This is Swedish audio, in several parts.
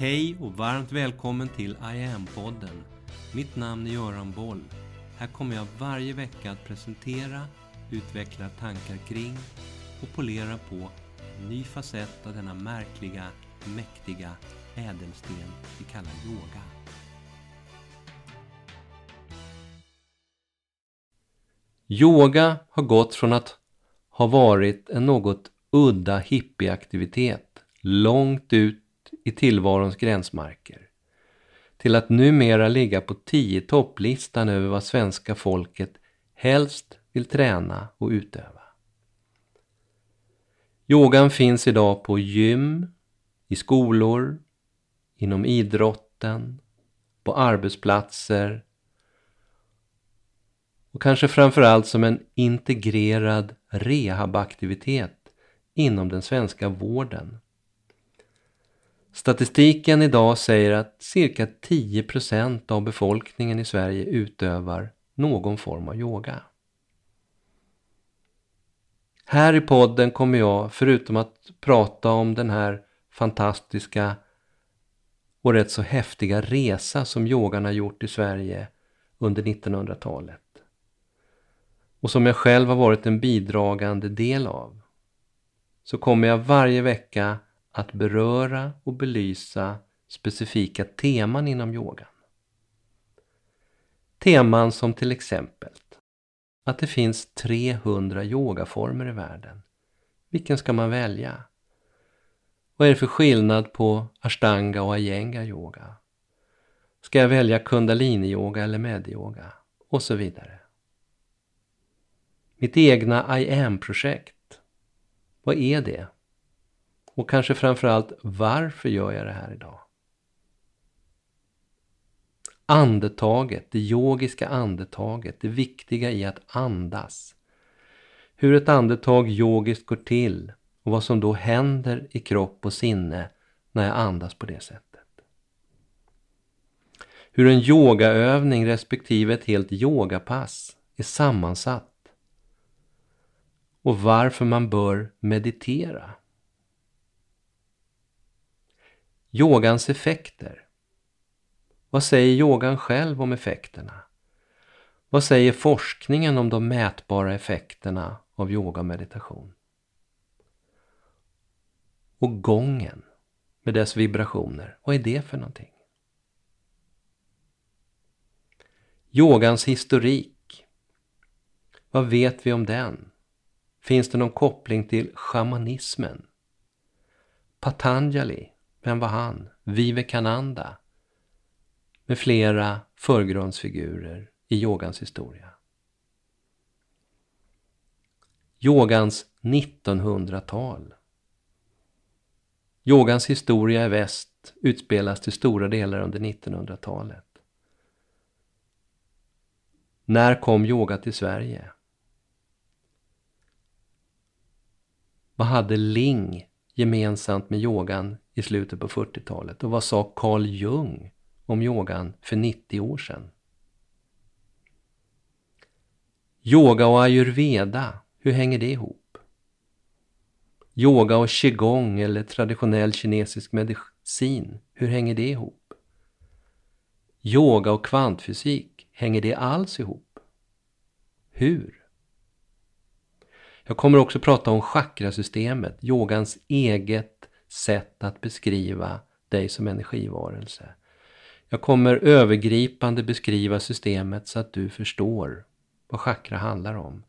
Hej och varmt välkommen till I am-podden. Mitt namn är Göran Boll. Här kommer jag varje vecka att presentera, utveckla tankar kring och polera på en ny facett av denna märkliga, mäktiga ädelsten vi kallar yoga. Yoga har gått från att ha varit en något udda hippieaktivitet långt ut i tillvarons gränsmarker till att numera ligga på tio topplistan över vad svenska folket helst vill träna och utöva. Yogan finns idag på gym, i skolor, inom idrotten, på arbetsplatser och kanske framförallt som en integrerad rehabaktivitet inom den svenska vården. Statistiken idag säger att cirka 10% av befolkningen i Sverige utövar någon form av yoga. Här i podden kommer jag, förutom att prata om den här fantastiska och rätt så häftiga resa som yogan har gjort i Sverige under 1900-talet och som jag själv har varit en bidragande del av, så kommer jag varje vecka att beröra och belysa specifika teman inom yogan. Teman som till exempel att det finns 300 yogaformer i världen. Vilken ska man välja? Vad är det för skillnad på ashtanga och ayenga yoga? Ska jag välja kundalini-yoga eller medyoga? Och så vidare. Mitt egna I am-projekt. Vad är det? Och kanske framförallt, varför gör jag det här idag? Andetaget, det yogiska andetaget, det viktiga i att andas. Hur ett andetag yogiskt går till och vad som då händer i kropp och sinne när jag andas på det sättet. Hur en yogaövning respektive ett helt yogapass är sammansatt och varför man bör meditera. Yogans effekter. Vad säger yogan själv om effekterna? Vad säger forskningen om de mätbara effekterna av yoga och meditation? Och gången med dess vibrationer, vad är det för någonting? Yogans historik. Vad vet vi om den? Finns det någon koppling till shamanismen? Patanjali, vem var han? Vivekananda med flera förgrundsfigurer i yogans historia. Yogans 1900-tal. Yogans historia i väst utspelas till stora delar under 1900-talet. När kom yoga till Sverige? Vad hade Ling gemensamt med yogan i slutet på 40-talet? Och vad sa Carl Jung om yogan för 90 år sedan? Yoga och ayurveda, hur hänger det ihop? Yoga och qigong eller traditionell kinesisk medicin, hur hänger det ihop? Yoga och kvantfysik, hänger det alls ihop? Hur? Jag kommer också prata om chakrasystemet, yogans eget sätt att beskriva dig som energivarelse. Jag kommer övergripande beskriva systemet så att du förstår vad chakra handlar om.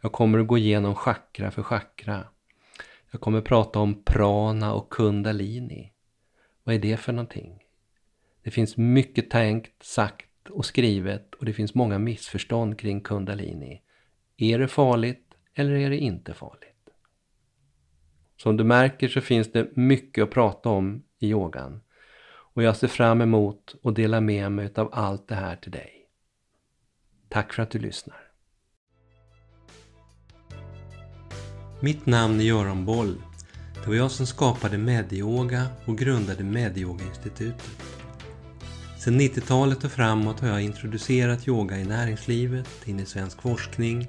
Jag kommer att gå igenom chakra för chakra. Jag kommer prata om prana och kundalini. Vad är det för någonting? Det finns mycket tänkt, sagt och skrivet och det finns många missförstånd kring kundalini. Är det farligt? Eller är det inte farligt? Som du märker så finns det mycket att prata om i yogan. Och jag ser fram emot att dela med mig av allt det här till dig. Tack för att du lyssnar. Mitt namn är Göran Boll. Det var jag som skapade Medyoga och grundade Medyoga-institutet. Sedan 90-talet och framåt har jag introducerat yoga i näringslivet, in i svensk forskning